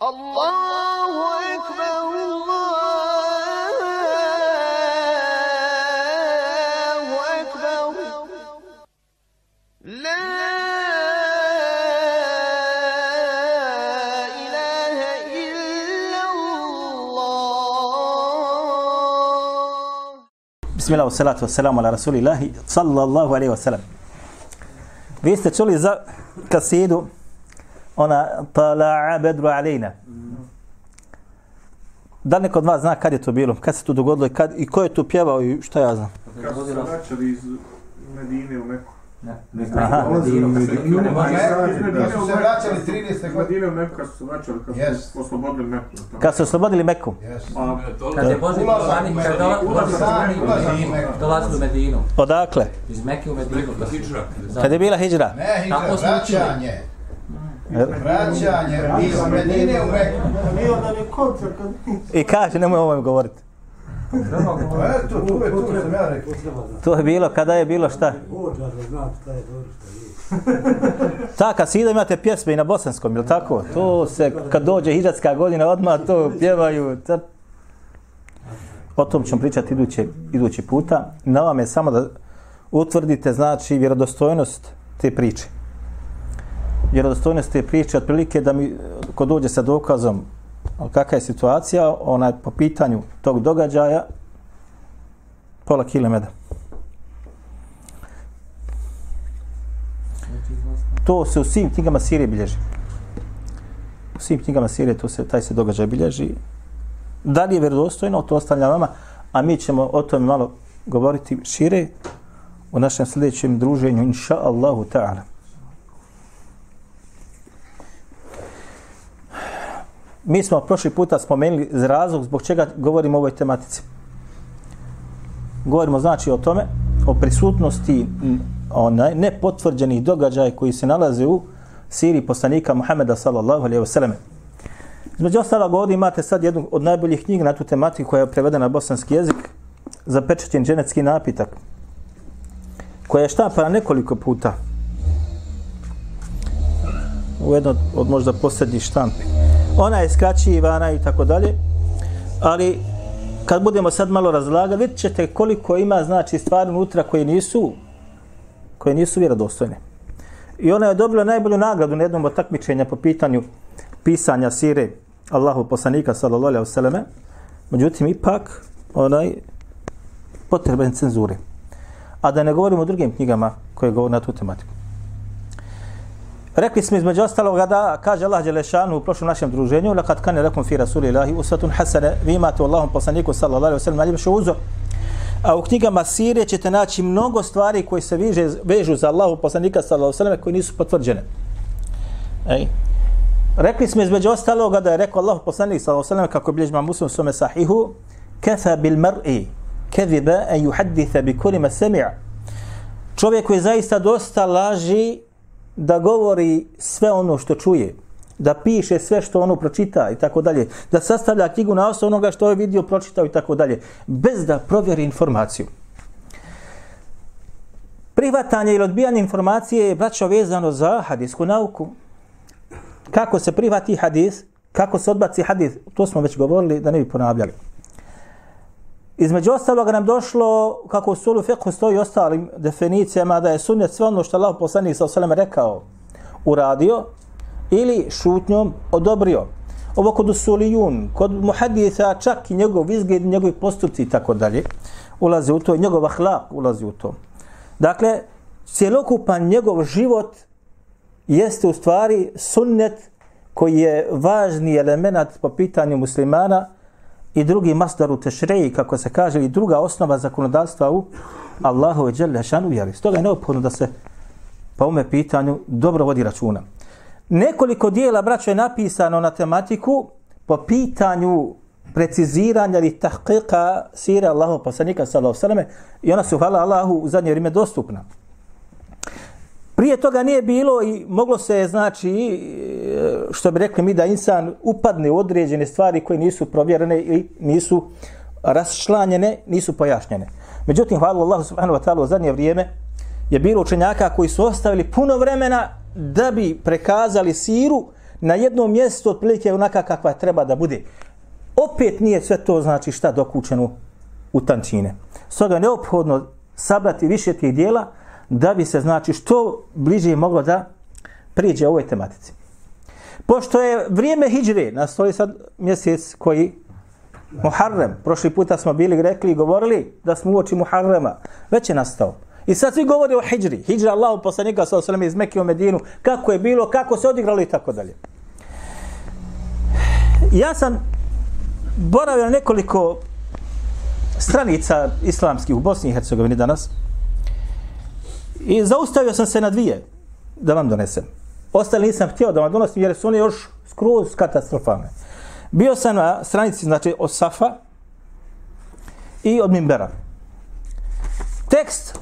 الله أكبر الله أكبر. لا إله إلا الله. بسم الله والصلاة والسلام على رسول الله صلى الله عليه وسلم. Vi ste čuli za kasedu ona tala'a bedru alejna. Da li neko od vas zna kad je to bilo, kad se to dogodilo i, kad, i ko je to pjevao i šta ja znam? Kad su se vraćali iz Medine u Meku. Aha. Kad su se vraćali 13. Iz godine. Medine u Meku kad su se vraćali, kad Yes. su oslobodili Meku. Kad su oslobodili Meku. Yes. Pa, Kad je Boži poslanik u kad Medinu. dola- Ulazak u Medinu. u Medinu, dolazili u Medinu. Odakle? Iz Mekke u Medinu. Kad je bila hijđra? Ne, učili. vraćanje. Vraćanje iz Medine u Meku. I kaže, nemoj o ovome govoriti. Eto, tu je, tu sam ja rekao. To je bilo, kada je bilo šta? Ta kasida imate pjesme i na bosanskom, je tako? To se, kad dođe hijđatska godina, odmah to pjevaju. Ta... O tom ćemo pričati iduće, idući puta. Na vam je samo da utvrdite, znači, vjerodostojnost te priče. Vjerodostojnost te priče, otprilike da mi, ko dođe sa dokazom kakva je situacija, onaj po pitanju tog događaja, pola kile meda. To se u svim knjigama Sirije bilježi. U svim knjigama Sirije to se, taj se događaj bilježi. Da li je vjerodostojno, to ostavlja vama, a mi ćemo o tome malo govoriti šire u našem sljedećem druženju, inša Allahu ta'ala. Mi smo prošli puta spomenuli razlog zbog čega govorimo o ovoj tematici. Govorimo znači o tome, o prisutnosti onaj nepotvrđenih događaja koji se nalaze u siri poslanika Muhameda sallallahu alejhi ve selleme. Između ostalog ovdje imate sad jednu od najboljih knjiga na tu tematiku koja je prevedena na bosanski jezik za pečećen dženetski napitak koja je štampana nekoliko puta u jedno od možda posljednjih štampi. Ona je skraćivana i tako dalje, ali kad budemo sad malo razlagali, vidjet ćete koliko ima znači stvari unutra koje nisu koje nisu vjerodostojne. I ona je dobila najbolju nagradu na jednom od takmičenja po pitanju pisanja sire Allahu poslanika sallallahu alejhi ve selleme. Međutim ipak onaj potreben cenzure. A da ne govorimo o drugim knjigama koje govore na tu tematiku. Rekli smo između ostaloga da kaže Allah Đelešanu u prošlom našem druženju لَقَدْ كَنَ لَكُمْ فِي رَسُولِ اللَّهِ أُسْوَةٌ حَسَنَ Vi imate u Allahom poslaniku sallallahu alaihi wa sallam najljepše uzor. A u knjigama Sirije ćete naći mnogo stvari koji se viže, vežu za Allahu poslanika sallallahu alaihi wa sallam koji nisu potvrđene. Ej. Rekli smo između ostaloga da je rekao Allah poslanik sallallahu alaihi wa sallam kako bilježi ma muslim u svome sahihu kefa bil mar'i keziba en yuhadditha bi kulima sami'a čovjek koji zaista dosta laži da govori sve ono što čuje, da piše sve što ono pročita i tako dalje, da sastavlja knjigu na osnovu onoga što je vidio, pročitao i tako dalje, bez da provjeri informaciju. Prihvatanje ili odbijanje informacije je, braćo, vezano za hadisku nauku. Kako se prihvati hadis, kako se odbaci hadis, to smo već govorili da ne bi ponavljali. Između ostaloga nam došlo, kako u sulu fiqhu stoji ostalim definicijama, da je sunnet sve ono što Allah poslanik sa osalem rekao, uradio ili šutnjom odobrio. Ovo kod usulijun, kod muhaditha, čak i njegov izgled, njegovi postupci i tako dalje, ulazi u to, njegov ahlak ulazi u to. Dakle, cjelokupan njegov život jeste u stvari sunnet koji je važni element po pitanju muslimana, i drugi masdaru tešreji, kako se kaže, i druga osnova zakonodavstva u Allahu i Đelle šanu vjeri. Stoga je neophodno da se po ome pitanju dobro vodi računa. Nekoliko dijela, braćo, je napisano na tematiku po pitanju preciziranja ili tahqiqa sira Allahu poslanika sallahu sallame i ona su, hvala Allahu, u zadnje vrijeme dostupna. Prije toga nije bilo i moglo se, znači, e, što bi rekli mi, da insan upadne u određene stvari koje nisu provjerene i nisu rasčlanjene, nisu pojašnjene. Međutim, hvala Allahu subhanahu wa ta'ala u zadnje vrijeme je bilo učenjaka koji su ostavili puno vremena da bi prekazali siru na jedno mjesto otprilike onaka kakva treba da bude. Opet nije sve to znači šta dokučeno u tančine. Stoga je neophodno sabrati više tih dijela da bi se znači što bliže moglo da priđe ovoj tematici. Pošto je vrijeme hijdžre, nastoji sad mjesec koji Muharrem, prošli puta smo bili rekli i govorili da smo uoči Muharrema, već je nastao. I sad svi govori o hijđri. Hijđra Allahu poslanika sa osrame iz Mekke u Medinu, kako je bilo, kako se odigralo i tako dalje. Ja sam boravio na nekoliko stranica islamskih u Bosni i Hercegovini danas i zaustavio sam se na dvije da vam donesem. Ostali nisam htio da vam donosim jer su oni još skroz katastrofalne. Bio sam na stranici, znači, od Safa i od Mimbera. Tekst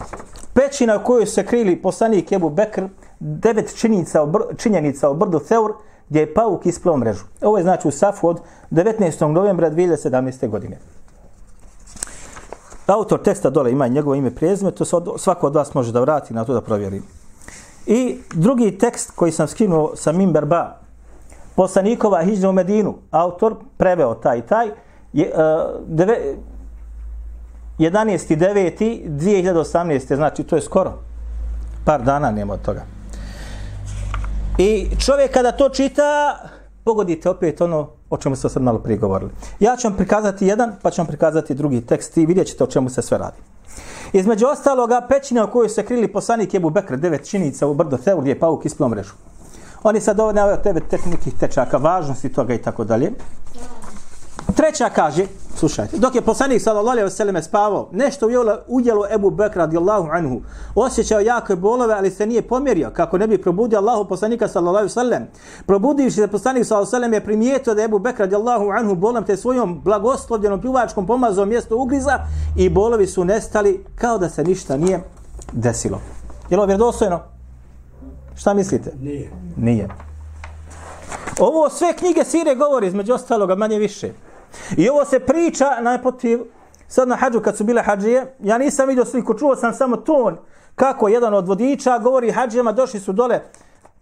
pećina u kojoj se krili poslanik Ebu Bekr, devet činjenica o, br činjenica o brdu Theur, gdje je pauk isplao mrežu. Ovo je znači u Safu od 19. novembra 2017. godine. Pa autor teksta dole ima njegovo ime prijezme, to svako od vas može da vrati na to da provjeri. I drugi tekst koji sam skinuo sa Mimber Ba, poslanikova hiđa u Medinu, autor preveo taj taj, je, uh, deve, 11.9.2018. znači to je skoro. Par dana nema od toga. I čovjek kada to čita, pogodite opet ono o čemu ste sad malo prije govorili. Ja ću vam prikazati jedan, pa ću vam prikazati drugi tekst i vidjet ćete o čemu se sve radi. Između ostaloga, pećina u kojoj se krili poslanik Ebu Bekr, devet činica u brdo Theur, gdje je pauk isplao mrežu. Oni sad ovdje navaju tebe tek nekih tečaka, važnosti toga i tako dalje. Treća kaže, slušajte, dok je poslanik sallallahu alejhi ve selleme spavao, nešto u udjelu Ebu Bekra radijallahu anhu, osjećao jake bolove, ali se nije pomjerio kako ne bi probudio Allahu poslanika sallallahu alejhi ve sellem. Probudivši se poslanik sallallahu alejhi ve sellem je primijetio da Ebu Bekra radijallahu anhu bolom te svojom blagoslovljenom pljuvačkom pomazao mjesto ugriza i bolovi su nestali kao da se ništa nije desilo. Je li vjerodostojno? Šta mislite? Nije. Nije. Ovo sve knjige Sire govori, između ostaloga, manje više. I ovo se priča naprotiv, sad na hađu kad su bile hađije, ja nisam vidio sliku, čuo sam samo ton kako jedan od vodiča govori hađijama, došli su dole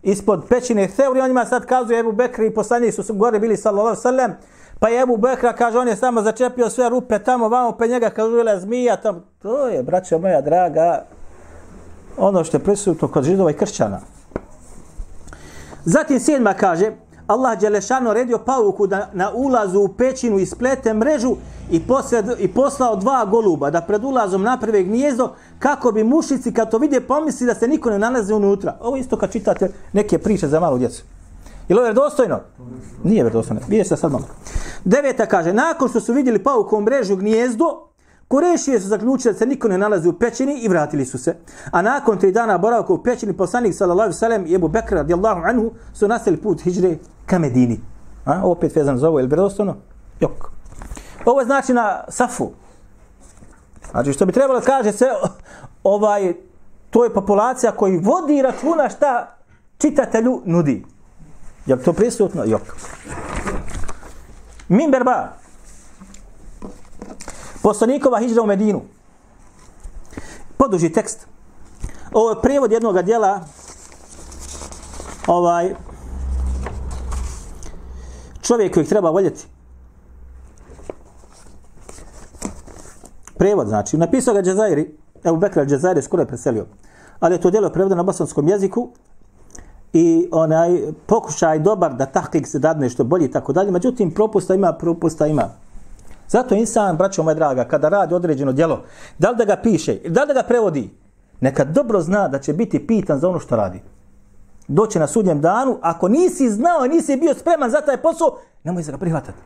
ispod pećine Theuri, on njima sad kazuje Ebu Bekri i poslanji su gore bili sallallahu sallam, pa je Ebu Bekra kaže on je samo začepio sve rupe tamo, vamo pe njega kaže zmija tamo. To je, braćo moja draga, ono što je prisutno kod židova i kršćana. Zatim sedma kaže, Allah Đelešano redio pauku da na ulazu u pećinu isplete mrežu i, posled, i poslao dva goluba da pred ulazom naprave gnijezdo kako bi mušici kad to vide pomisli da se niko ne nalazi unutra. Ovo isto kad čitate neke priče za malu djecu. Je li ovo vjerodostojno? Nije vjerodostojno. Vidite se sad malo. Deveta kaže, nakon što su vidjeli paukom mrežu gnijezdo, Kurešije su zaključili da se niko ne nalazi u pećini i vratili su se. A nakon tri dana boravka u pećini, poslanik sallallahu sallam i Ebu Bekr radijallahu anhu su nastali put hijre ka Medini. A? Opet vezan za ovo, je li bredostavno? Jok. Ovo znači na Safu. Znači što bi trebalo kaže se, ovaj, to je populacija koji vodi računa šta čitatelju nudi. Je to prisutno? Jok. Mimberba. Poslanikova hijra u Medinu. Poduži tekst. Ovo je prijevod jednog dijela ovaj čovjek kojeg treba voljeti. Prevod znači. Napisao ga Džazairi, evo Bekra Džazairi skoro je preselio. Ali je to djelo prevedeno na bosanskom jeziku i onaj pokušaj dobar da tahkik se dadne što bolji i tako dalje. Međutim, propusta ima, propusta ima. Zato insan, braćo moja draga, kada radi određeno djelo, da li da ga piše, da li da ga prevodi, neka dobro zna da će biti pitan za ono što radi. Doće na sudnjem danu, ako nisi znao i nisi bio spreman za taj posao, nemoj se ga prihvatati.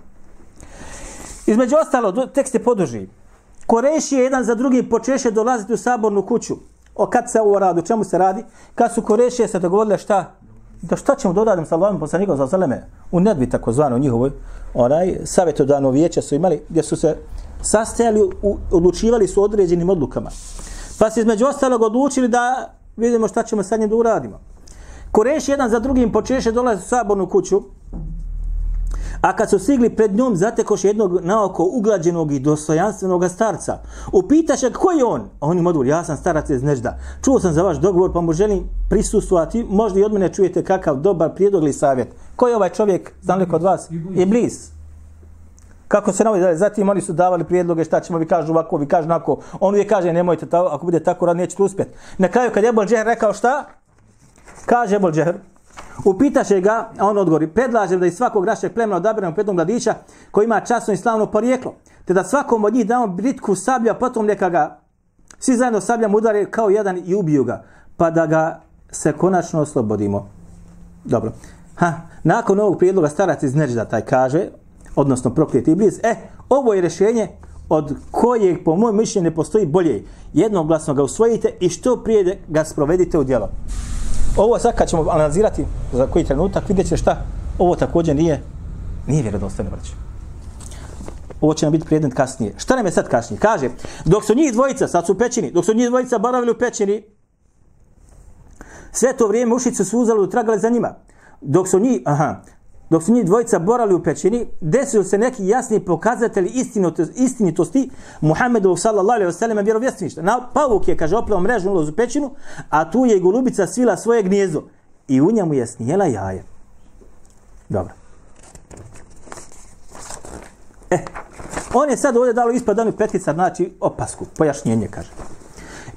Između ostalo, tekst je poduži. Koreši je jedan za drugim počeše dolaziti u sabornu kuću. O kad se ovo radi, o čemu se radi? Kad su Korešije se dogovorile šta? Da šta ćemo dodati sa Allahom poslanikom za zeleme U nedvi takozvano njihovoj onaj savjetodano vijeće su imali gdje su se sastajali, odlučivali su određenim odlukama. Pa se između ostalog odlučili da vidimo šta ćemo sa njim da uradimo. Koreš jedan za drugim počeše dolaze u sabornu kuću, a kad su stigli pred njom zatekoš jednog naoko uglađenog i dostojanstvenog starca. Upitaše ko je on? A on im odgovor, ja sam starac iz Nežda. Čuo sam za vaš dogovor, pa mu želim prisustovati. Možda i od mene čujete kakav dobar prijedlog ili savjet Ko je ovaj čovjek, znam li kod vas? Iblis. Kako se navodi? Zatim oni su davali prijedloge šta ćemo, vi kažu ovako, vi kažu onako. On uvijek kaže nemojte, tako, ako bude tako rad, nećete uspjeti. Na kraju kad je Ebol Džeher rekao šta? Kaže Ebol Džeher, upitaše ga, a on odgovori, predlažem da iz svakog našeg plemena odaberemo petnog mladića koji ima časno i slavno porijeklo, te da svakom od njih damo britku sablja, potom neka ga svi zajedno sabljam udare kao jedan i ubiju ga, pa da ga se konačno oslobodimo. Dobro. Ha, nakon ovog prijedloga starac iz Nežda taj kaže, odnosno prokljeti bliz, e, eh, ovo je rješenje od kojeg po mojom mišljenju ne postoji bolje. Jednoglasno ga usvojite i što prije ga sprovedite u djelo. Ovo sad kad ćemo analizirati za koji trenutak, vidjet će šta, ovo također nije, nije vjerodostojno braće. Ovo će nam biti predmet kasnije. Šta nam je sad kasnije? Kaže, dok su njih dvojica, sad su u pećini, dok su njih dvojica boravili u pećini, sve to vrijeme ušice su uzeli i tragali za njima. Dok su njih, aha, dok su njih dvojica borali u pećini, desio se neki jasni pokazatelji istinitosti, Muhammedovog sallallahu alaihi wasallam sallam vjerovjesništva. Na pavuk je, kaže, opleo mrežu ulaz u pećinu, a tu je i golubica svila svoje gnijezdo. I u njemu je snijela jaje. Dobro. E, on je sad ovdje dalo ispod onih petica, znači opasku, pojašnjenje, kaže.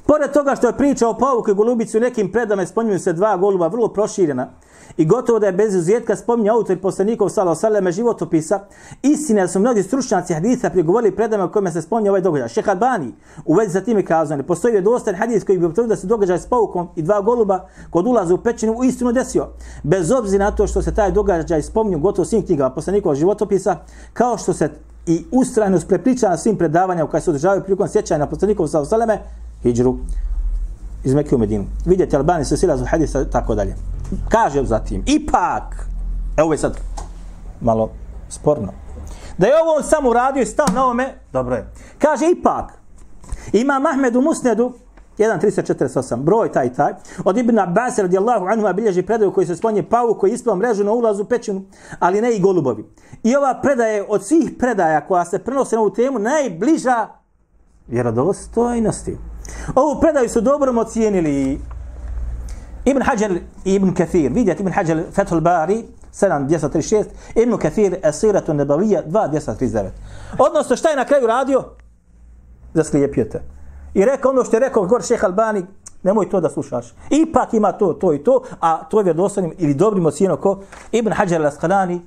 Pored toga što je priča o pavuku i golubici u nekim predama spominju se dva goluba, vrlo proširena, i gotovo da je bez uzijetka spominje autor poslanikov sallahu sallam životopisa, istina da su mnogi stručnjaci hadisa prigovorili predama kojima se spominje ovaj događaj. Šejh Albani u vezi sa time kazao, ne postoji dostan hadis koji bi potvrdio da se događaj s paukom i dva goluba kod ulaza u pećinu uistinu desio. Bez obzira na to što se taj događaj spominje gotovo svim knjigama poslanikov životopisa, kao što se i ustrajnost prepriča na svim predavanjama koja se održavaju prilikom sjećanja na poslanikov sallahu sallame, hijđru iz Mekke u Medinu. Vidjeti, Albani se silazu hadisa, tako dalje. Kaže zatim, ipak, evo je sad malo sporno, da je ovo on sam uradio i stao na ovome, dobro je. Kaže, ipak, ima Mahmed u Musnedu, 1.348, broj taj taj, od Ibn Abbas radijallahu anhu bilježi predaju koji se spominje pavu koji ispao mrežu na ulazu u pećinu, ali ne i golubovi. I ova predaje od svih predaja koja se prenose na ovu temu najbliža vjerodostojnosti. Ovu predaju su dobro ocijenili Ibn Hajar i Ibn Kathir. Vidjeti Ibn Hajar Fethul Bari 7.236, Ibn Kathir Esiratu Nebavija 2.239. Odnosno šta je na kraju radio? Zaslijepio te. I rekao ono što je rekao gor šeha Albani, nemoj to da slušaš. Ipak ima to, to i to, a to je vjerodostanim ili dobrim ocijenom ko Ibn Hajar al-Asqalani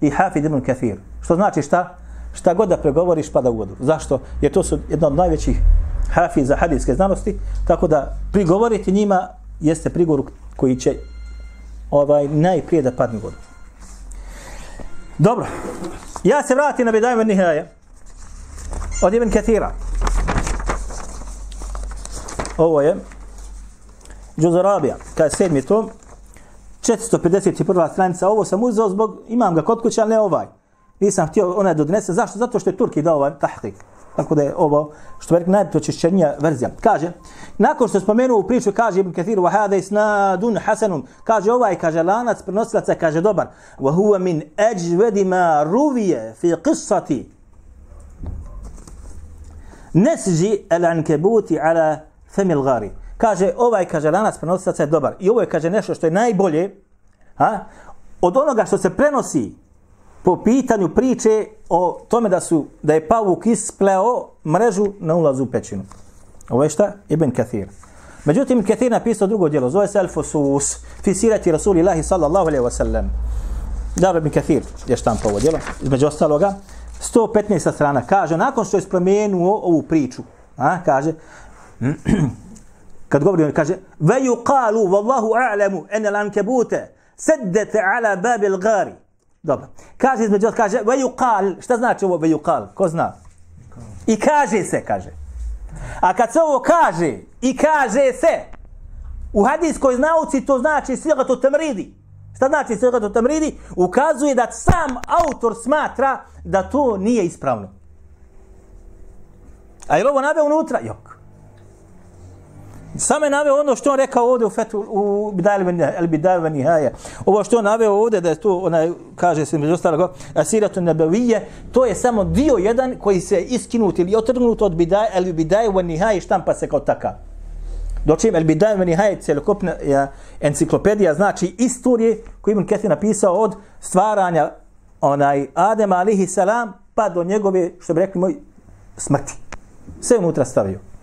i Hafid Ibn Kathir. Što znači šta? Šta god da pregovoriš pada u vodu. Zašto? Jer to su jedna od najvećih hafiza hadijske znanosti, tako da prigovoriti njima jeste prigovor koji će ovaj najprije da padne vodu. Dobro. Ja se vratim na Bidajme Nihaja. Od Ibn Kathira. Ovo je Džuzarabija, kada je sedmi tom, 451. stranica, ovo sam uzeo zbog, imam ga kod kuće, ali ne ovaj. Nisam htio onaj da donese. Zašto? Zato što je Turki dao ovaj tahtik. Tako da je ovo, što je najpročišćenija verzija. Kaže, nakon što spomenuo u priču, kaže Ibn Kathir, wa hada isnadun hasanun, kaže ovaj, kaže lanac prenosilaca, kaže dobar, wa huwa min ajvedi ma ruvije fi qissati nesži al ankebuti ala femil gari. Kaže, ovaj, kaže lanac prenosilaca je dobar. I ovo je, kaže, nešto što je najbolje, ha? od onoga što se prenosi po pitanju priče o tome da su da je pavuk ispleo mrežu na ulazu u pećinu. Ovo je šta? Ibn Kathir. Međutim, Ibn Kathir napisao drugo djelo, zove se Al-Fusus, fisirati Rasulillahi sallallahu alaihi wa sallam. Dar Ibn Kathir je štampa ovo djelo, između ostaloga. 115 strana kaže, nakon što je spomenuo ovu priču, a, kaže, kad govori, kaže, ve yuqalu, wallahu a'lamu, ene lankebute, seddete ala babil gari, Dobro. Kaže između, kaže, vejukal, šta znači ovo vejukal? Ko zna? I kaže se, kaže. A kad se ovo kaže, i kaže se, u hadijskoj nauci to znači sila to temridi. Šta znači sila to temridi? Ukazuje da sam autor smatra da to nije ispravno. A je ovo naveo unutra? Jok. Samo je naveo ono što on rekao ovdje u fetu, u El Bidajve Nihaje. Ovo što on naveo ovdje, da je to, onaj, kaže se među ostalog, Asiratu Nebevije, to je samo dio jedan koji se iskinut ili otrgnut od Bidaje, El Bidajve Nihaje štampa se kao taka. Dočim El Bidaj ve Nihaje celokupna ja, enciklopedija, znači istorije koju Ibn Kathir napisao od stvaranja onaj Adem alihi salam pa do njegove, što bi rekli moj, smrti. Sve unutra stavio.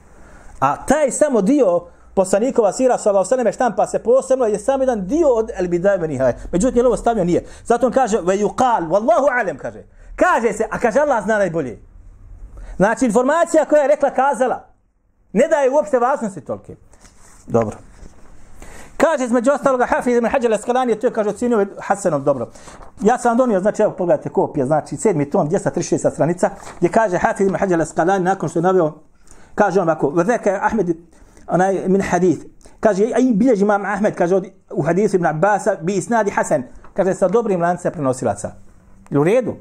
A taj samo dio poslanikova sira sallallahu alejhi ve štampa se posebno je samo jedan dio od El Bidaj Meni Hajed. Međutim, je li ovo stavio nije. Zato on kaže, ve yuqal, wallahu alem, kaže. Kaže se, a kaže Allah zna najbolje. Znači, informacija koja je rekla kazala, ne daje uopšte važnosti tolke. Dobro. Kaže između ostaloga Hafiz ibn Hajar al-Asqalani, to je kaže ocenio Hasanov dobro. Ja sam donio, znači evo pogledajte kopija, znači sedmi tom 236 stranica, gdje kaže Hafiz ibn Hajar al-Asqalani nakon što je naveo kaže on ovako, "Vezaka Ahmed onaj min hadith." Kaže aj bilježi imam Ahmed kaže od, u hadisu ibn Abbas bi isnadi Hasan, kaže sa dobrim lancem prenosilaca. Je u redu?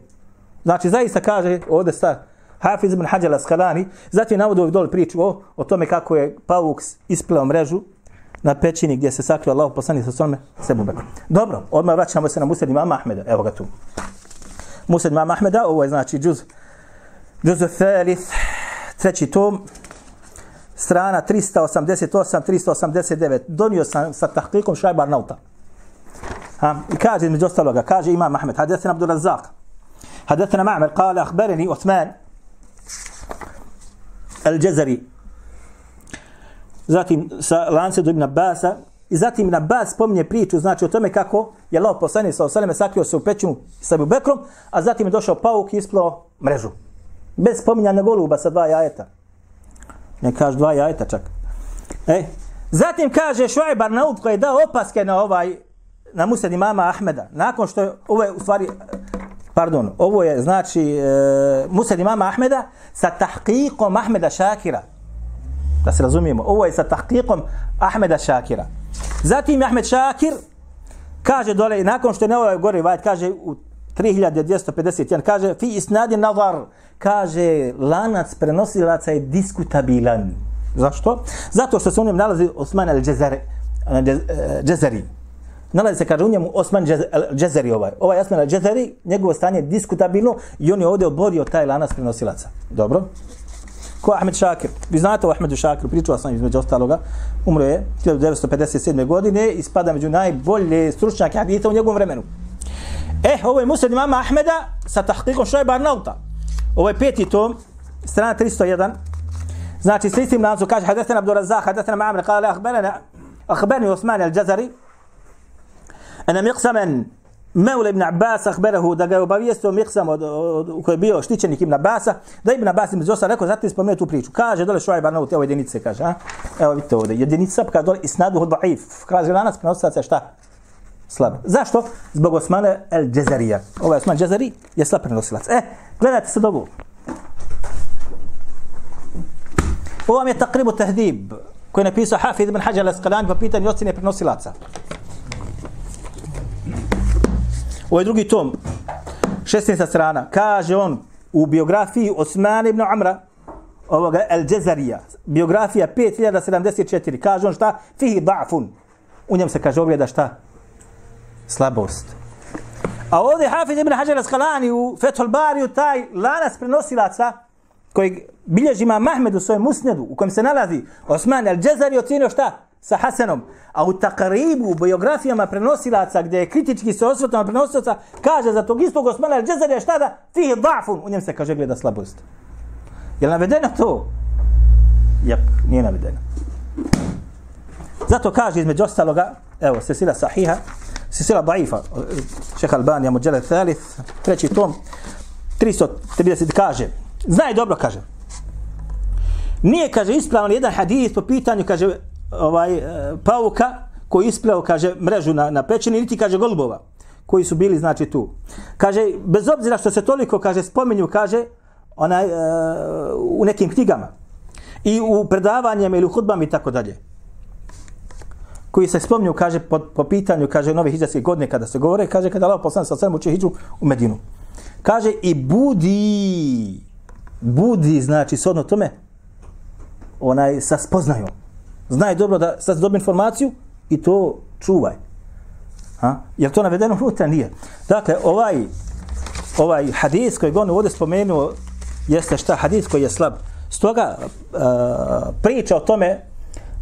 Znači zaista kaže ovdje sta Hafiz ibn Hajar al-Asqalani, zatim navodi ovdje dole priču o, o tome kako je Pavuk ispleo mrežu na pećini gdje se sakrio Allah poslanik sa svome sebu Bekru. Dobro, odmah vraćamo se na Musad imama Ahmeda. Evo ga tu. Musad imama Ahmeda, ovo je znači džuz, džuz thalith, treći tom, strana 388-389. Donio sam sa tahkikom Šajbar Nauta. Ha, I kaže među ostaloga, kaže imam Ahmed, hadesna Abdul Razak, hadesna Ma'mer, kale, ahbereni Osman, Al-Jazari, zatim sa lance do Ibn Abasa, i zatim Ibn Abbas spominje priču, znači o tome kako je Allah poslanik sa osaleme sakrio se u pećinu sa Bekrom, a zatim je došao pauk i isplao mrežu. Bez spominjanja goluba sa dva jajeta. Ne kaže dva jajeta čak. E, zatim kaže Šuaj Barnaut koji je dao opaske na ovaj, na musad imama Ahmeda. Nakon što je, ovo je u stvari, pardon, ovo je znači e, musad imama Ahmeda sa tahqiqom Ahmeda Šakira da se razumijemo, ovo je sa tahqiqom Ahmeda Šakira. Zatim Ahmed Šakir kaže dole, nakon što je na ovaj gori vajt, kaže u 3251, kaže fi isnadi nazar, kaže lanac prenosilaca je diskutabilan. Zašto? Zato što se u njem nalazi Osman al-Džezari. Eh, eh, nalazi se, kaže, u njemu Osman al-Džezari ovaj. Ovaj Osman al-Džezari, njegovo stanje je diskutabilno i on je ovdje oborio taj lanac prenosilaca. Dobro? Ko Ahmed Šakir? Vi znate o Ahmedu Šakiru, pričao sam između ostaloga. Umro je 1957. godine i spada među najbolje stručnjake hadita u njegovom vremenu. Eh, ovo je Musad imama Ahmeda sa tahkikom Šojba Arnauta. Ovo je peti tom, strana 301. Znači, s istim lancom kaže, hadetena Abdur Razak, hadetena Ma'amre, kale, ahberena, ahberni Osman al-Jazari, ana miqsaman Meule ibn Abbas ahberahu da ga je obavijestio Miksam od, od, koji je bio štićenik ibn Abbasa, da ibn Abbas im zosa rekao, zato spomenuo tu priču. Kaže, dole šuaj barnaut, evo jedinice, kaže, a? Evo vidite ovdje, jedinica, kaže dole isnadu od da'if. Kaže, danas prenosaca šta? Slab. Zašto? Zbog Osmane el Džezarija. Ovaj Osman Džezari je slab prenosilac. E, gledajte se dogovor. Ovo vam je takribu tehdib koji je napisao Hafid ibn Hajar al-Asqalani po pitanju ocjene prenosilaca. Ovo je drugi tom, 16. strana. Kaže on u biografiji Osman ibn Amra, ovoga El Džezarija, biografija 5074, kaže on šta? Fihi da'fun. U njem se kaže ogleda šta? Slabost. A ovdje Hafiz ibn Hajar al-Skalani u Fethul Bariju taj lanas prenosilaca koji bilježi ima Mahmed u svojem musnedu u kojem se nalazi Osman al-đezari ocjenio šta? sa Hasanom, a u takribu, u biografijama prenosilaca, gdje je kritički se osvrtama prenosilaca, kaže za tog istog Osmana al-Đezarija šta da? Fih da'fun, u njem se kaže gleda slabost. Je li navedeno to? Jep, nije navedeno. Zato kaže između ostaloga, evo, sesila sahiha, Sisila da'ifa, šeha Albanija, Mođele thalith, treći tom, 330 kaže, znaj dobro, kaže, nije, kaže, ispravan jedan hadis po pitanju, kaže, ovaj e, pauka koji ispleo kaže mrežu na na pećini niti kaže golubova koji su bili znači tu. Kaže bez obzira što se toliko kaže spominju kaže onaj uh, u nekim knjigama i u predavanjima ili u hudbama i tako dalje koji se spomnju, kaže po, po pitanju kaže nove hijđarske godine kada se govore kaže kada Allah poslanik sa svemu uči hijđu u Medinu kaže i budi budi znači sodno tome onaj sa spoznajom znaj dobro da sad dobi informaciju i to čuvaj. Ha? Je to navedeno unutra? Nije. Dakle, ovaj, ovaj hadis koji on ovdje spomenuo jeste šta hadis koji je slab. Stoga uh, priča o tome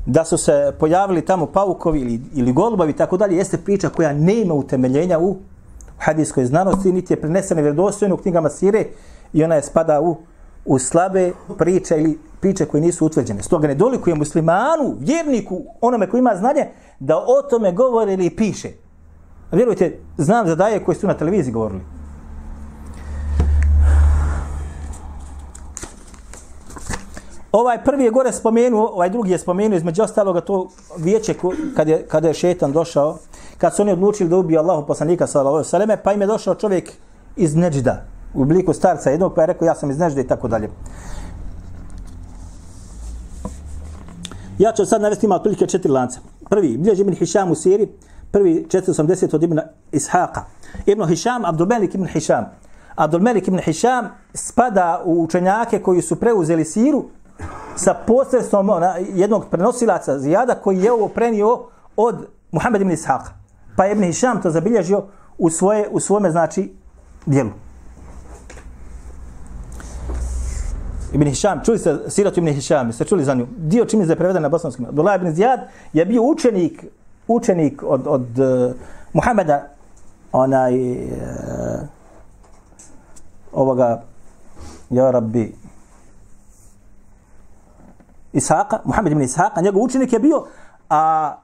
da su se pojavili tamo paukovi ili, ili golubovi i tako dalje, jeste priča koja nema utemeljenja u hadijskoj znanosti, niti je prenesena vjerodostojno u knjigama Sire i ona je spada u, u slabe priče ili priče koje nisu utvrđene. Stoga ne dolikuje muslimanu, vjerniku, onome koji ima znanje, da o tome govori ili piše. Vjerujte, znam za daje koji su na televiziji govorili. Ovaj prvi je gore spomenuo, ovaj drugi je spomenuo između ostaloga to vijeće kada kad je, kada je šetan došao, kad su oni odlučili da ubiju Allahu poslanika sallallahu alejhi ve selleme, pa im je došao čovjek iz Neđda u obliku starca jednog pa je rekao ja sam iz Neđda i tako dalje. Ja ću sad navesti ima otprilike četiri lanca. Prvi, bilježi Ibn Hišam u Siri, prvi 480 od Ibn Ishaqa. Ibn Hišam, Abdulmelik Ibn Hišam. Abdulmelik Ibn Hišam spada u učenjake koji su preuzeli Siru sa posredstvom ona, jednog prenosilaca Zijada koji je ovo prenio od Muhammed ibn Ishaqa. Pa je Ibn Hišam to zabilježio u, svoje, u svome, znači, dijelu. Ibn Hišam, čuli ste siratu Ibn Hišam, ste čuli za nju? Dio čim je preveden na bosanskom. Abdullah ibn Zijad je bio učenik, učenik od, od uh, Muhammeda, onaj, uh, ovoga, ja rabbi, Ishaqa, Muhammed ibn Ishaqa, njegov učenik je bio, a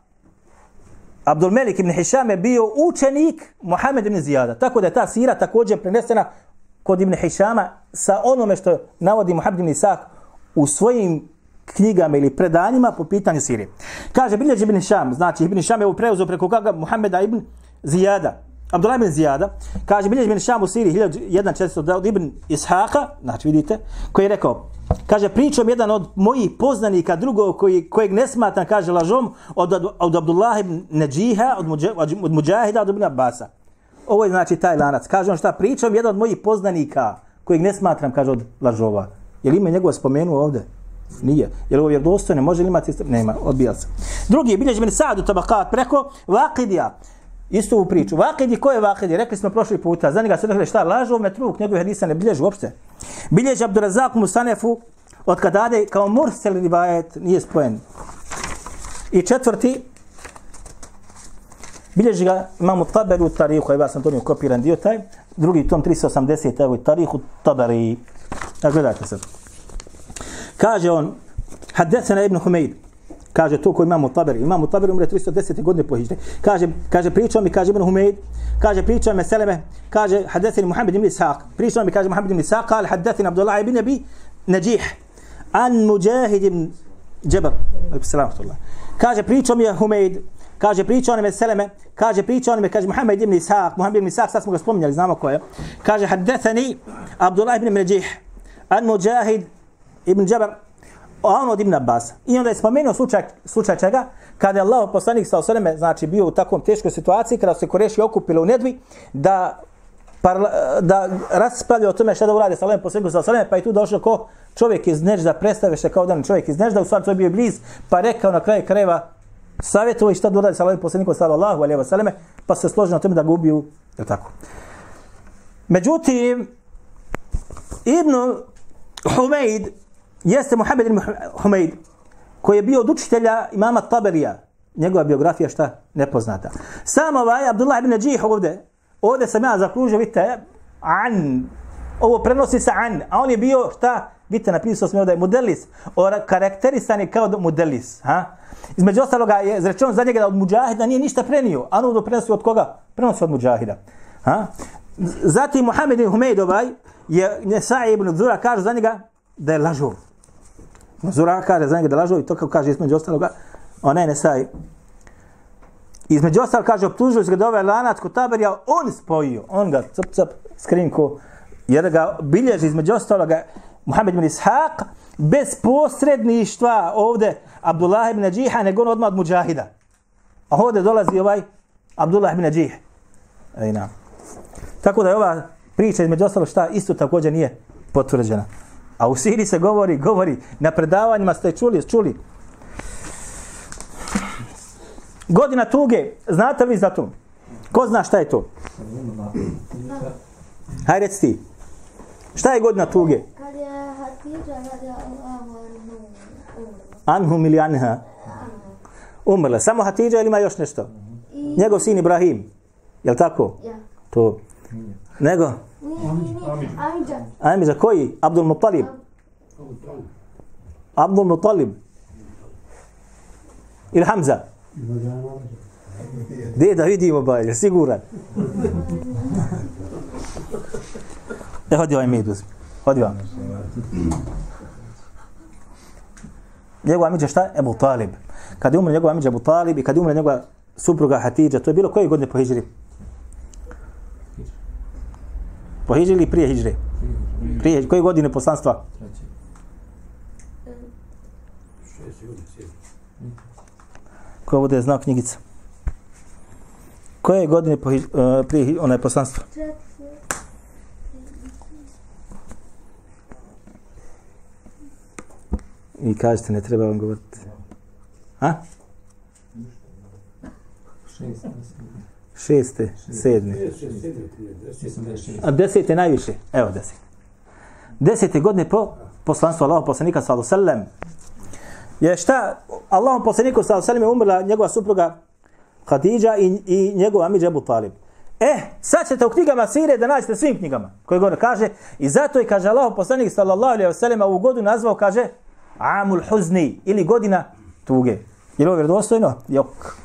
Abdul Melik ibn Hisham je bio učenik Muhammed ibn Zijada. Tako da je ta sira također prenesena kod ibn Hishama sa onome što navodi Muhammed ibn Ishaq u svojim knjigama ili predanjima po pitanju Sirije. Kaže, bilježi ibn Hisham, znači ibn Hisham je preuzeo preko koga Muhammeda ibn Zijada. Abdullah ibn Zijada, kaže, bilježi ibn Hisham u Siriji 1400 od ibn Ishaqa, znači vidite, koji je rekao, Kaže, pričam jedan od mojih poznanika, drugog koji, kojeg ne smatram, kaže, lažom, od, od Abdullah ibn Neđiha, od, muđa, od Muđahida, od Ibn Abbasa. Ovo je znači taj lanac. Kaže on šta, pričam jedan od mojih poznanika, kojeg ne smatram, kaže, od lažova. Je li ime njegova spomenuo ovde? Nije. Je li ovo vjerodostojno? Može li imati? Nema, odbija se. Drugi bilježi meni Sadu Tabakat preko Vakidija. Istu u priču. Vakidi, ko je Vakidi? Rekli smo prošli puta. Za njega se rekli šta? Lažov metruk, njegove hadisa ne bilježi uopšte. Bilježi Abdurazak Musanefu od Kadade kao mursel rivajet nije spojen. I četvrti, bilježi ga imamo taberu Tarihu, evo ja sam to mi kopiran dio taj, drugi tom 380, evo i Tarihu Taberi. A gledajte sad. Kaže on, Haddesena ibn Humeid, kaže to koji imamo Taberi, imamo Taberi umre 310. godine po Hidžri. Kaže, kaže pričao mi, kaže ibn Humeid, kaže pričao me Seleme, kaže Haddeseni Muhammed ibn Ishaq, pričao mi, kaže Muhammed ibn Ishaq, kaže Haddeseni Abdullah ibn Abi Najih, an Mujahid ibn Džebar, kaže pričao mi Humeid, kaže pričao me Seleme, kaže pričao me, kaže Muhammed ibn Ishaq, Muhammed ibn Ishaq, sad smo ga spominjali, znamo ko je, kaže Haddeseni Abdullah ibn Najih, an Mujahid ibn Džebar, a on od Ibn Abbas. I onda je spomenuo slučaj, slučaj čega? Kada je Allah poslanik sa osaneme, znači bio u takvom teškoj situaciji, kada se Koreši okupili u Nedvi, da parla, da raspravlja o tome šta da urade sa Allahom poslaniku sa osaneme, pa je tu došao ko čovjek iz Nežda, predstave se kao dan čovjek iz Nežda, u stvari to je bio bliz, pa rekao na kraju krajeva savjetovo i šta da urade sa Allahom poslaniku sa Allahu alaihi wa pa se složio na tome da ga ubiju, je tako. Međutim, Ibn Humeid, jeste Muhammed ibn Humeid, koji je bio od učitelja imama Taberija. Njegova biografija šta? Nepoznata. Samo ovaj Abdullah ibn Najih ovde, ovde sam ja zakružio, vidite, an, ovo prenosi se an, a on je bio šta? Vidite, napisao sam ovde, modelis, karakterisan je kao modelis. Ha? Između ostaloga je zrečeno za njega da od muđahida nije ništa prenio, a ono prenosi od koga? Prenosi od muđahida. Ha? Zatim Muhammed ibn Humeid ovaj, je Nesai ibn Zura kaže za njega da je lažov. Zura kaže za njega da lažu i to kao kaže između ostaloga, ona je nesaj. Između ostalog kaže, optužili su ga da ovaj lanac kod taberija, on spojio, on ga cap cap skrinko, jer ga bilježi između ostaloga Muhammed ibn Ishaq, bez posredništva ovde Abdullah ibn Najiha, nego on odmah od Mujahida. A ovde dolazi ovaj Abdullah ibn Najih. Ej, na. Tako da je ova priča između ostalog šta isto također nije potvrđena. A u Siriji se govori, govori, na predavanjima ste čuli, čuli. Godina tuge, znate li za to? Ko zna šta je to? Hajde reci ti. Šta je godina tuge? Kad je Hatidža radi Allahu Anhum ili anha? umrle. Samo Hatidža ili ima još nešto? Njegov sin Ibrahim. Jel tako? Ja. To. Nego? Nije, nije, Amidža. Ajme, za koji? Abdul Muttalib. Abdul Muttalib. Ili Hamza. Gdje da vidimo ba, je siguran? E, hodi ovaj med uzmi. Hodi vam. Njegova amiđa šta? Ebu Talib. Kad je umre njegova amiđa Ebu Talib i kad je umre njegova supruga Hatidža, to je bilo koje godine po hijđri? Po hijđri ili prije hijđre? Prije, koje godine poslanstva? Ko bude znao knjigica? Koje godine po, uh, prije onaj poslanstva? I kažete, ne treba vam govoriti. A? Šeste, sedme. A desete najviše. Evo deset. Desete godine po poslanstvu Allahog poslanika sallahu sallam. Je šta Allahom poslaniku sallahu sallam je umrla njegova supruga Khadija i, i njegova amidža Abu Talib. Eh, sad ćete u knjigama sire da nađete svim knjigama koje govore. kaže i zato je kaže Allahom poslanik sallallahu alaihi wa sallam ovu godinu nazvao kaže Amul Huzni ili godina tuge. Je li ovo vjerodostojno? Jok.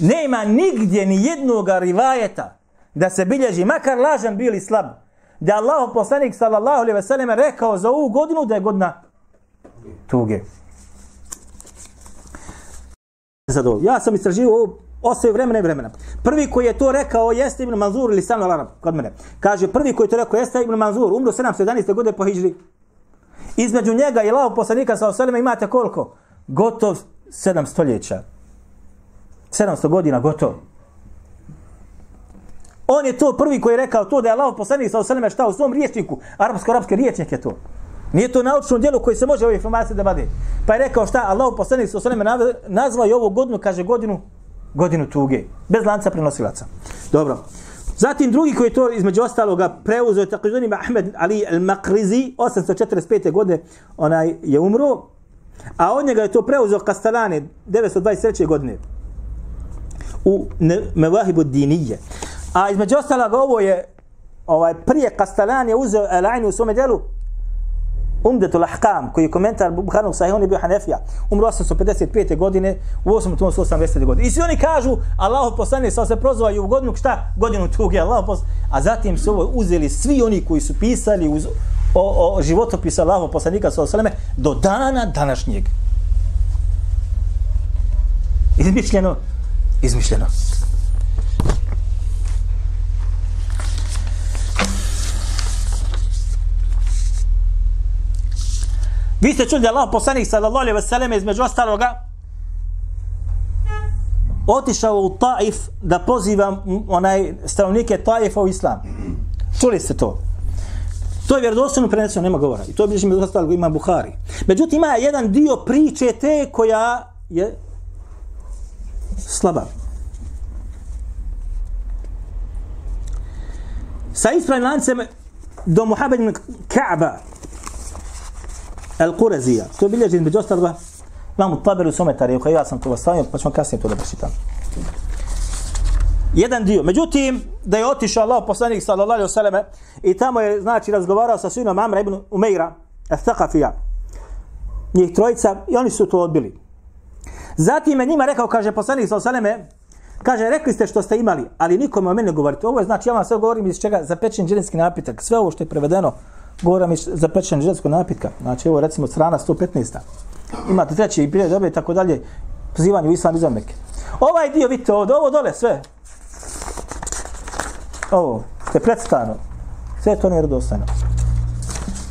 Nema nigdje ni jednog rivajeta da se bilježi, makar lažan bili slab, da je Allah poslanik sallallahu alaihi ve rekao za ovu godinu da je godina tuge. Sad ovo, ja sam istražio ovo ostaje vremena i vremena. Prvi koji je to rekao jeste Ibn Manzur ili Sanu Arab kod mene. Kaže, prvi koji je to rekao jeste Ibn Manzur, umro 711. godine po Hidžri. Između njega i Allahov poslanika sa oselima imate koliko? Gotov 7 stoljeća. 700 godina gotovo. On je to prvi koji je rekao to da je Allah poslanik sa osaleme šta u svom riječniku, arapsko-arapski riječnik je to. Nije to naučno djelo koji se može ove informacije da vade. Pa je rekao šta, Allah poslanik sa osaleme nazvao je ovu godinu, kaže godinu, godinu tuge. Bez lanca prenosilaca. Dobro. Zatim drugi koji je to između ostaloga preuzeo je takozvani Ahmed Ali al-Makrizi 845. godine onaj je umro a od njega je to preuzeo Kastalane 923. godine u Mevahibu Dinije. A između ostalog ovo je ovaj prije Kastalan je uzeo Al-Aini u svome djelu Umdetul Ahkam, koji je komentar Buharnog sahih, on je bio Hanefija, umro 855. godine, u 8. tomu 180. godine. I svi oni kažu, Allah poslanik sa se prozvao u godinu, šta? Godinu tuge, Allah poslanik. A zatim su ovo uzeli svi oni koji su pisali uz, o, o životopisu Allah poslanika sa osaleme do dana današnjeg. Izmišljeno, izmišljena. Vi ste čuli da Allah poslanik sallallahu alejhi ve sellem između ostaloga otišao u Taif da poziva onaj stanovnike Taifa u islam. Čuli ste to? To je vjerodostojno preneseno, nema govora. I to je bliži među ostalog ima Buhari. Međutim, ima jedan dio priče te koja je slaba. Sa ispravim lancem do Muhammed ibn Ka'ba Al-Qurazija. To je bilježi između ostaloga u taberu svome tarihu, ja sam to ostavio, pa ćemo kasnije to da pročitam. Jedan dio. Međutim, da je otišao Allah poslanik sallallahu alaihi wasallam i tamo je, znači, razgovarao sa sinom Amra ibn Umeira, al-Thaqafija, njih trojica, i oni su to odbili. Zatim je njima rekao, kaže poslanik sallallahu alaihi kaže, rekli ste što ste imali, ali nikome o mene ne govorite. Ovo je, znači, ja vam sve govorim iz čega zapečen dženevski napitak. Sve ovo što je prevedeno, govorim iz zapečen dženevskog napitka. Znači, ovo recimo strana 115. Imate treći i prije dobe i tako dalje, pozivanje u islam iz Mekke. Ovaj dio, vidite ovdje, ovo dole, sve. Ovo, ste predstavno. Sve to to nevjerodostojno.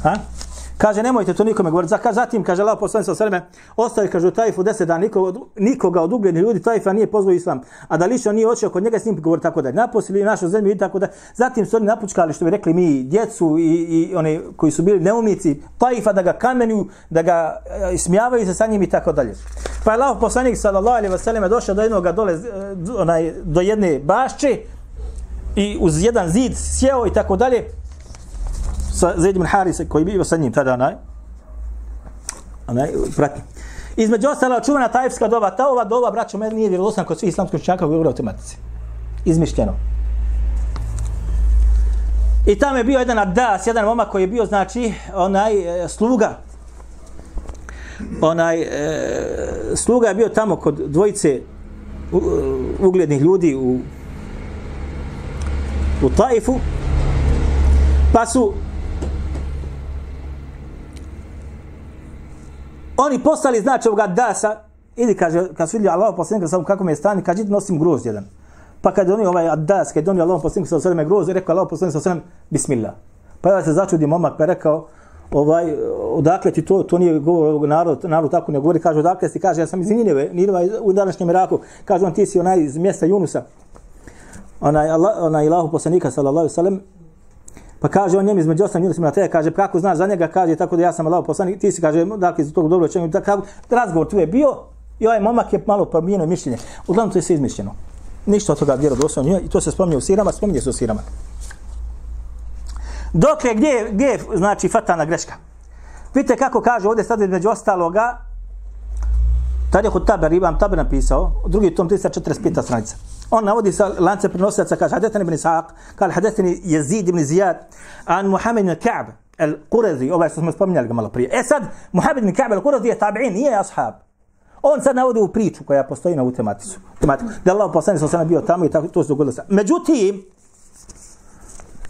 Ha? Kaže, nemojte to nikome govoriti. Zaka, zatim, kaže Allah poslani sa sveme, ostaje, kaže, u Tajfu deset dana, nikoga, nikoga od uglednih ljudi Tajfa nije pozvao islam, a da lično nije očeo kod njega s njim govori tako da naposili našu zemlju i tako da. Zatim su oni napučkali, što bi rekli mi, djecu i, i oni koji su bili neumnici Tajfa, da ga kamenju, da ga e, smijavaju se sa njim i tako dalje. Pa je Allah poslanik sallallahu alaihi wasallam došao do jednog dole, e, onaj, do jedne bašče i uz jedan zid sjeo i tako dalje sa Zaid ibn Harisa koji bio sa njim tada onaj onaj pratni. Između ostala čuvena tajfska doba, ta ova doba, braćo, meni nije vjerodostojna kod svih islamskih učenjaka koji govore o tematici. Izmišljeno. I tamo je bio jedan adas, jedan momak koji je bio, znači, onaj e, sluga. Onaj e, sluga je bio tamo kod dvojice u, e, uglednih ljudi u u Taifu. Pa su oni poslali znači ovoga dasa, ili kaže, kad su vidjeli Allah poslanika sa kako mi je stani, kaže, nosim groz jedan. Pa kad oni ovaj adas, kad je donio Allah poslanika sa sveme groz, rekao Allah poslanika sa sveme, bismillah. Pa ja se začudi momak, pa rekao, ovaj, odakle ti to, to nije govor ovog narod, narod tako ne govori, kaže, odakle si, kaže, ja sam iz Nineve, Nineva u današnjem Iraku, kaže on, ti si onaj iz mjesta Junusa, onaj, Allah, onaj Ilahu poslanika, sallallahu sallam, Pa kaže on njemu između osam ljudi na tebe, kaže pa kako znaš za njega, kaže tako da ja sam Allahov poslanik, ti si kaže dakle iz tog dobro čemu, tako razgovor tu je bio i ovaj momak je malo promijenio mišljenje. Uglavnom to je sve izmišljeno. Ništa od toga vjerodostojno nije i to se spominje u sirama, spominje se u sirama. Dokle gdje, gdje je znači fatalna greška? Vidite kako kaže ovdje sad između ostaloga, tad je kod Taber, Ibam Taber napisao, drugi tom 345. stranica. On navodi sa lance prenosilaca, kaže, hadetani ibn Isaq, kaže, hadetani Jezid ibn Zijad, an Muhammed ibn Ka'b, al-Qurazi, ovaj što smo spominjali ga malo prije. E sad, Muhammed ibn Ka'b al-Qurazi je tabi'in, nije ashab. On sad navodi u priču koja postoji na ovu tematicu. tematiku. Da Allah poslani sam sam bio tamo i tako, to se dogodilo. Međutim,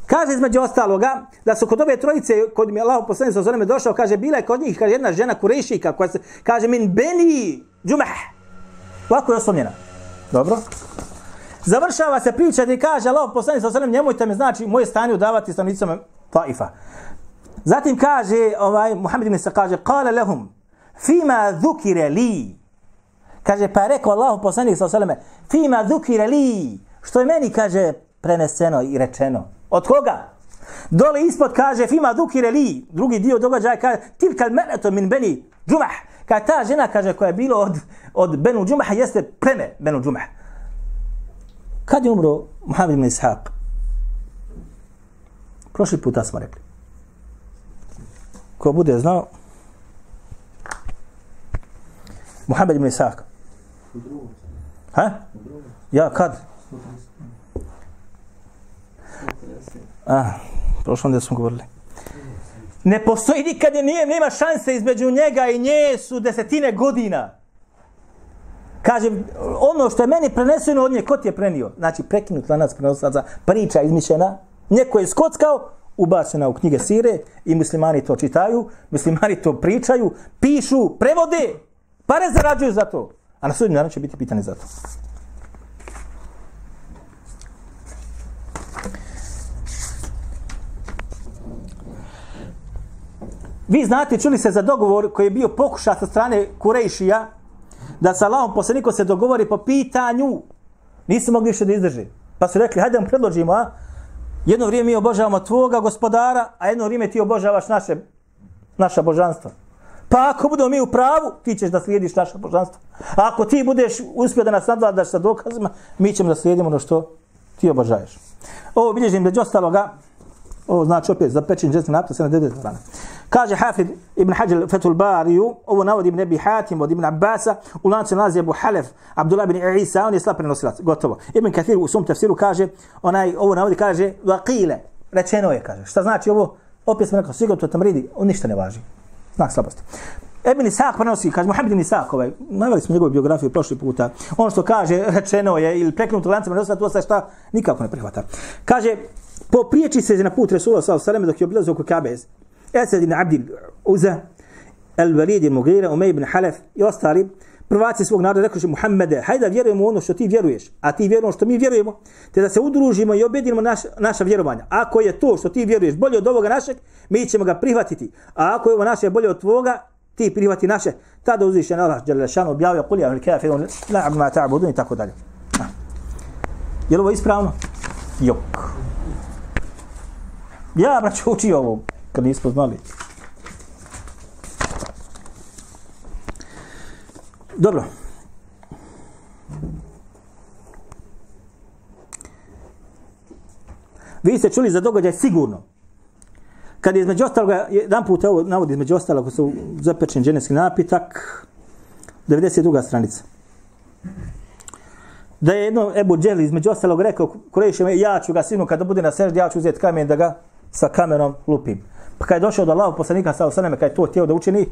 kaže između ostaloga, da su kod ove trojice, kod mi Allah poslani sam sam došao, kaže, bila je kod njih, kaže, jedna žena kurešika, koja se, kaže, min beni džumah. Ovako je oslomljena. Dobro. Završava se priča i kaže Allah poslanik sa osanem, nemojte me znači moje stanje udavati stanovnicima Taifa. Zatim kaže ovaj Muhammed ibn kaže qala lahum fima dhukire li kaže pa je rekao Allah poslanik sa sallam fima dhukire li što je meni kaže preneseno i rečeno. Od koga? Dole ispod kaže fima dhukire li drugi dio događaja kaže tilka al min bani Jumah. Ka ta žena kaže koja je bilo od, od Benu Džumaha jeste pleme Benu Džumaha. Kad je umro Muhammed ibn Ishaq? Prošli puta smo rekli. Ko bude znao? Muhammed ibn Ishaq. Ha? Ja, kad? Ah, prošlo da smo govorili. Ne postoji nikad je nije, nema šanse između njega i nje su desetine godina. Kažem, ono što je meni preneseno od nje, ko ti je prenio? Znači, prekinut lanac prenosaca, priča izmišljena, neko je skockao, ubačena u knjige Sire i muslimani to čitaju, muslimani to pričaju, pišu, prevode, pare zarađuju za to. A na sudnjem naravno će biti pitani za to. Vi znate, čuli se za dogovor koji je bio pokušat sa strane Kurejšija, da sa Allahom poslanikom se dogovori po pitanju, nisu mogli više da izdrži. Pa su rekli, hajde vam predložimo, a? Jedno vrijeme mi obožavamo tvoga gospodara, a jedno vrijeme ti obožavaš naše, naša božanstva. Pa ako budemo mi u pravu, ti ćeš da slijediš naša božanstva. A ako ti budeš uspio da nas nadvladaš sa dokazima, mi ćemo da slijedimo ono što ti obožaješ. Ovo bilježim da ostaloga, ovo znači opet za pečin džesni napis, 79 strana. Kaže Hafid ibn Hajar Fethul Bariju, ovo navodi ibn Abi Hatim od ibn Abbasa, u lancu nalazi Abu Halef, Abdullah ibn Isa, on je slab prenosilac, gotovo. Ibn Kathir u svom tafsiru kaže, onaj, ovo navodi kaže, vakile, rečeno je, kaže. Šta znači ovo? Opet smo rekao, sigurno to tamridi, on ništa ne važi. Znak slabosti. Ibn Isak prenosi, kaže Muhammed ibn Isak, ovaj, naveli smo njegovu biografiju prošli puta, on što kaže, rečeno je, ili preknuto lancem, ne to se šta, nikako ne prihvata. Kaže, po priječi se na put Resula sallallahu alejhi dok je obilazio oko Kabe. Esad ibn Abdil Uza, Al-Walid ibn Mughira, Umay ibn Halef i ostali prvaci svog naroda rekli su Muhammede, hajde da vjerujemo ono što ti vjeruješ, a ti vjerujemo ono što mi vjerujemo, te da se udružimo i objedinimo naš, naša vjerovanja. Ako je to što ti vjeruješ bolje od ovoga našeg, mi ćemo ga prihvatiti. A ako je ovo naše bolje od tvoga, ti prihvati naše, tada uzviš na Allah, Đalešanu, objavio, kuli, ali kafirun, la abu ma ta'budun i tako dalje. Je li ovo ispravno? Jok. Ja, braću, učio ovo, kad nismo znali. Dobro. Vi ste čuli za događaj sigurno. Kad je između ostaloga, jedan put ovo navodi između ostaloga, ko su zapečen dženevski napitak, 92. stranica. Da je jedno Ebu Dželi između ostalog rekao Kurešima, ja ću ga sinu kada bude na seždi, ja ću uzeti kamen da ga sa kamenom lupim. Pa kada je došao do Allahu poslanika sa osaname, kada je to htio da učini,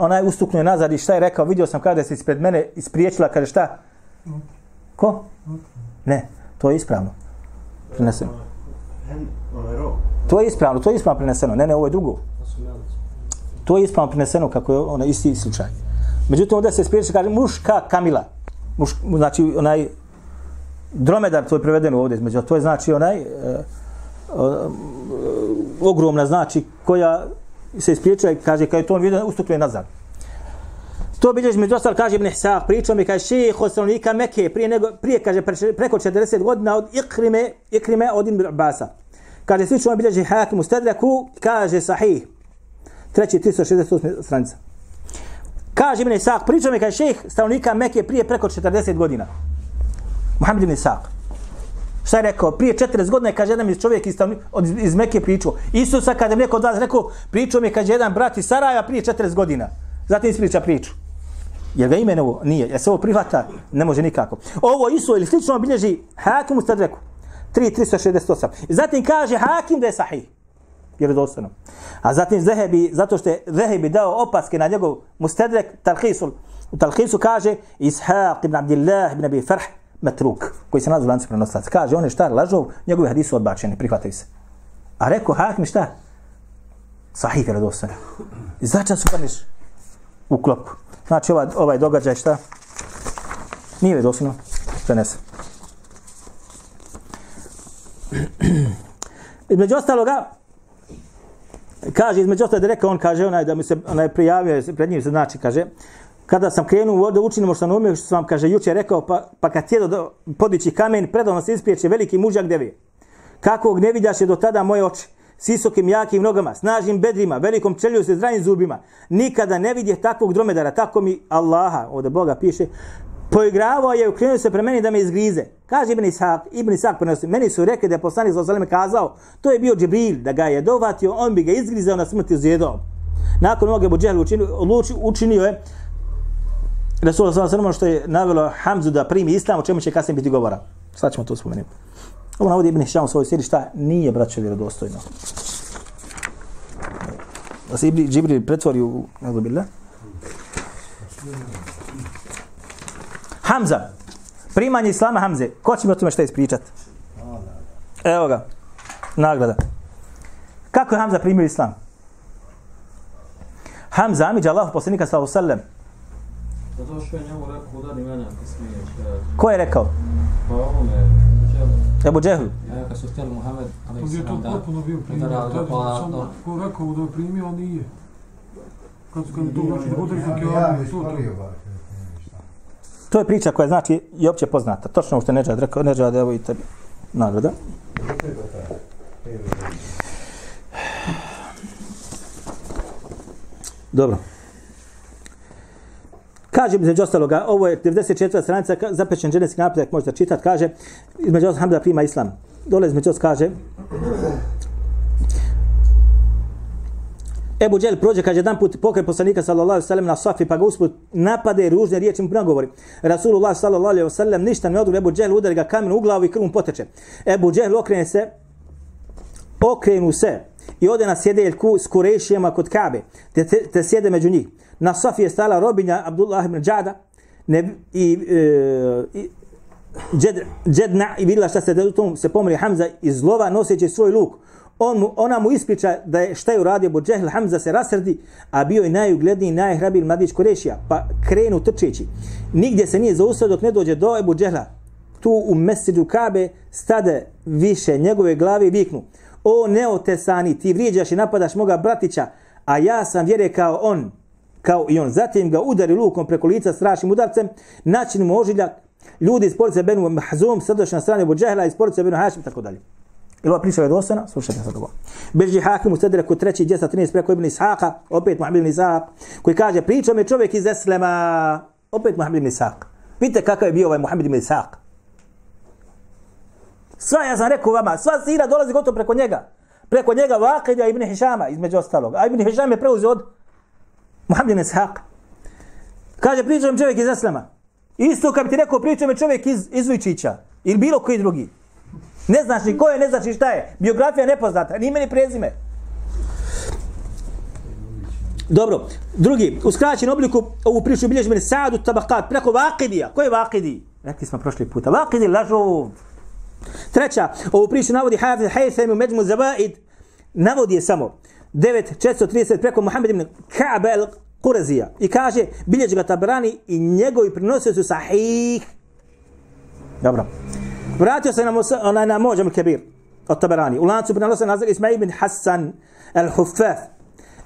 onaj ustuknuje nazad i šta je rekao, vidio sam kada se ispred mene ispriječila, kaže šta? Ko? Ne, to je ispravno. Preneseno. To je ispravno, to je ispravno preneseno. Ne, ne, ovo je drugo. To je ispravno preneseno kako je onaj isti slučaj. Međutim, ovdje se spriječila, kaže, muška kamila. Muš, znači, onaj dromedar, to je prevedeno ovdje, između, to je znači onaj uh, uh, ogromna, znači, koja se ispriječila i kaže, kada je to on vidio, ustukuje nazad. To bilježi među ostal, kaže Ibn Ihsaq, pričao mi, kaže, ših od stanovnika Mekke, prije, nego, prije kaže, preko 40 godina od Ikrime, Ikrime od Ibn Abbasa. Kaže, slično bilježi Hakim u Stedreku, kaže, sahih, treći 368 stranica. Kaže Ibn Ishaq, pričao mi kaže šejh stanovnika Mekke prije preko 40 godina. Muhammed ibn Ishaq. Šta je rekao? Prije 40 godina je, kaže jedan iz čovjek iz, od, iz Mekke pričao. Isusa kada mi neko od vas rekao, pričao mi je, kaže jedan brat iz Sarajeva prije 40 godina. Zatim ispriča priču. Je ga ime ovo? Nije. Je se ovo prihvata? Ne može nikako. Ovo isto ili slično bilježi Hakim u Stadreku. 3.368. Zatim kaže Hakim da je sahih vjerodostojno. A zatim Zehebi, zato što je Zehebi dao opaske na njegov mustedrek Talhisul, u Talhisu kaže Ishaq ibn Abdillah ibn Abi Farh metruk, koji se nalazi u lancu prenoslac. Kaže, on je šta, lažov, njegovi hadisi su odbačeni, prihvataju se. A rekao Hakim šta? Sahih je radostan. I začan su paniš u klopu. Znači ovaj, ovaj događaj šta? Nije vjerodostojno, prenese. Između ostaloga, kaže između ostaloga, da je rekao on kaže onaj da mi se onaj prijavio pred njim se znači kaže kada sam krenuo da učinimo što nam što sam vam kaže juče rekao pa pa kad je do podići kamen predavno se ispriječe veliki mužak devi kakvog ne vidjaše do tada moje oči s visokim jakim nogama, snažnim bedrima, velikom čelju se zdravim zubima. Nikada ne vidje takvog dromedara, tako mi Allaha, ovdje Boga piše, poigravao je, ukrenuo se pre meni da me izgrize. Kaže Ibn Ishaq, Ibn Ishaq prenosi, meni su rekli da je poslanik za kazao, to je bio Džibril, da ga je dovatio, on bi ga izgrizao na smrti zjedao. Nakon ovoga Ebu Džehl učinio, učinio je Rasul sallallahu alejhi što je navelo Hamzu da primi islam, o čemu će kasnije biti govora. Sad ćemo to spomenuti. Ovo navodi Ibn Hisham u svojoj siri šta nije braćo vjerodostojno. Da se Ibn Džibril pretvori u Nazubillah. Hamza. Primanje Islama Hamze. Ko će mi o tome šta ispričat? Evo ga. Nagrada. Kako je Hamza primio Islam? Hamza, amiđa Allah, poslanika sallahu sallam. Zato što je njemu rekao udari mene ako smiješ. Ko je rekao? Pa ovome, čelu. Ebu Džehlu. Ja, kad su htjeli Muhammed, ali Kad je to da potpuno bio primjer, tada pa, sam ko rekao da je primio, a nije. Kad su kad je to znači da bude neki ja to to. bar. ništa. To je priča koja znači i opće poznata. Točno ovo što je Neđad rekao, Neđad, evo i tebi nagrada. Dobro. Kaže, između ostaloga, ovo je 94. stranica, zapečen dženevski napredak, možete čitati, kaže, između ostaloga, Hamza prima islam. Dole između ostaloga kaže, Ebu Džel prođe, kaže, jedan put pokret poslanika sallallahu alaihi sallam na safi, pa ga usput napade ružne riječi mu nagovori. Rasulullah sallallahu alaihi sallam ništa ne odgovori, Ebu Džel udari ga kamen u glavu i krvom poteče. Ebu Džel okrene se, okrenu se i ode na sjedeljku s Kurešijama kod Kabe, te, te, te sjede među njih. Na safi je stala robinja Abdullah ibn Džada ne, i, e, i Džed, Džedna i vidjela šta se u tom se pomri Hamza iz lova noseći svoj luk. On mu, ona mu ispriča da je šta je uradio Abu Džehl, Hamza se rasrdi, a bio je najugledniji, najhrabiji mladić Kurešija, pa krenu trčeći. Nigdje se nije zaustavio dok ne dođe do Ebu Džehla. Tu u mesidu Kabe stade više njegove glave i viknu. O neotesani, ti vrijeđaš i napadaš moga bratića, a ja sam vjere kao on, kao i on. Zatim ga udari lukom preko lica strašnim udarcem, način mu ožiljak, ljudi iz porodice Benu Mahzum, srdoš na strane Abu Džehla, iz porodice Benu Hašim, tako dalje. Ili ova priča je dostana? Slušajte sad ovo. Beži Hakim u Sedreku treći 213 preko Ibn Ishaqa, opet Muhammed ibn Ishaq, koji kaže, pričao mi čovjek iz Eslema, opet Muhammed ibn Ishaq. Vidite kakav je bio ovaj Muhammed ibn Ishaq. Sva, ja sam rekao vama, sva sira dolazi gotovo preko njega. Preko njega Vakidja ibn Hišama, između ostalog. A ibn Hišam je preuzeo od Muhammed ibn Ishaq. Kaže, priča čovjek iz Aslama. Isto kad bi ti rekao, priča mi čovjek iz, iz Vujčića. Ili bilo koji drugi. Ne znaš ni ko je, ne znaš ni šta je. Biografija nepoznata, ni ime ni prezime. Dobro, drugi, u skraćenom obliku ovu priču bilježi meni Sadu Tabakat, preko Vakidija. Ko je Vakidi? Rekli smo prošli puta. Vakidi lažu. Treća, ovu priču navodi Hafiz Haytham u Međmu Zabaid. Navodi je samo 9.430 preko Muhammed ibn Ka'ba al Qurazija. I kaže, bilježi ga Tabrani i njegovi prinosio su sahih. Dobro. Vratio se na, onaj na Mođam al-Kabir od Tabarani. U lancu prenosa nazar Ismail ibn Hassan al-Huffaf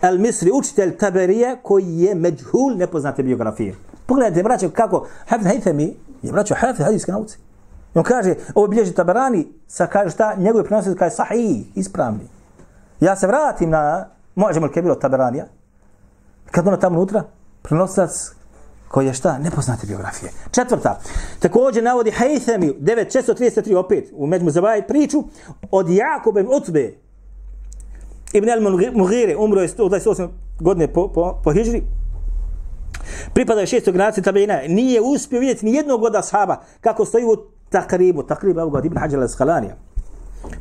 al-Misri, učitelj Taberije koji je međhul nepoznate biografije. Pogledajte, braćo, kako Hafiz Haythami je braćo Hafiz hadijske nauce. I on kaže, ovo bilježi Tabarani, sa kaže šta, njegovi prenosi kaže sahih, ispravni. Ja se vratim na Mođam al-Kabir od Tabaranija. Kad ono tamo unutra, prenosac koji je šta? Nepoznate biografije. Četvrta. Također navodi Haythami 9633 opet u Međmu Zabaj priču od Jakoba ibn Utbe Ibn al-Mughire umro je 128 godine po, po, po Hidžri. Pripada je šestog generacije Tabeina, Nije uspio vidjeti ni jednog od ashaba kako stoji u takribu. Takribu Abu Ibn Hajar al-Skalanija.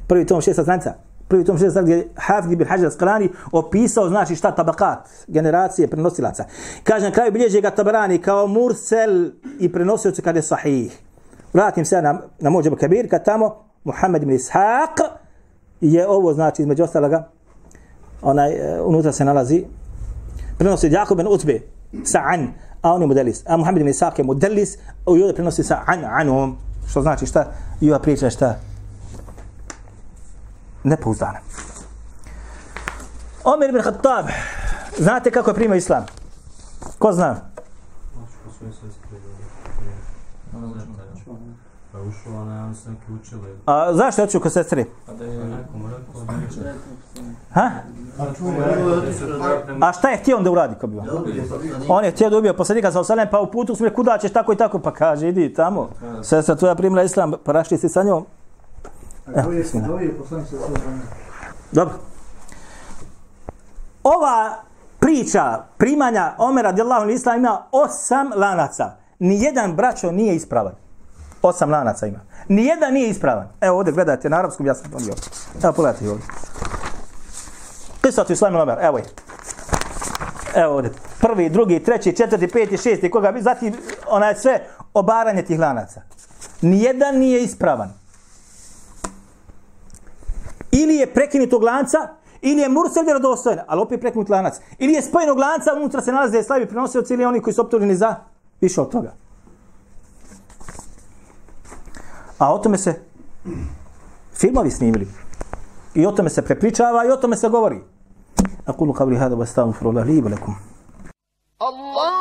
Prvi tom šesta stranica prvi tom šest gdje Hafid ibn Hajar Skalani opisao znači šta tabakat, generacije prenosilaca. Kaže na kraju bilježe ga Tabarani kao mursel i prenosioci kada je sahih. Vratim se na, na Mođebu Kabir, kad tamo Muhammed ibn Ishaq je ovo znači između ostaloga onaj, uh, unutra se nalazi prenosi Jakub ibn Utbe sa'an, a on je modelis. A Muhammed ibn Ishaq je modelis, a ovdje prenosi sa'an anom, što znači šta, i ova priča šta, nepouzdana. Omer ibn Khattab, znate kako je primio islam? Ko zna? Pa ušao, ona, ja sam neki učili. A zašto je otišao kod sestri? Pa da je nekom rekao da je Ha? A šta je htio on da uradi ko bi vam? On je htio da ubije poslanika sa osalem, pa u putu smo kuda ćeš tako i tako? Pa kaže, idi tamo. Sestra tvoja primila islam, pa rašli si sa njom. Evo. Dobro. Ova priča primanja Omera radijallahu anhu ima osam lanaca. Nijedan braćo nije ispravan. Osam lanaca ima. Nijedan nije ispravan. Evo ovdje gledajte na arapskom, ja sam to bio. Evo pogledajte ovdje. Kisatu Islam Omer, evo je. Evo ovdje. Prvi, drugi, treći, četvrti, peti, šesti, koga bi, zatim onaj sve obaranje tih lanaca. Nijedan nije ispravan ili je prekinutog lanca, ili je mursel vjerodostojen, ali opet prekinut lanac. Ili je spojenog lanca, unutra se nalaze slavi prenosioci ili oni koji su optuženi za više od toga. A o tome se filmovi snimili. I o tome se prepričava i o tome se govori. أقول قولي هذا واستغفر الله لي ولكم الله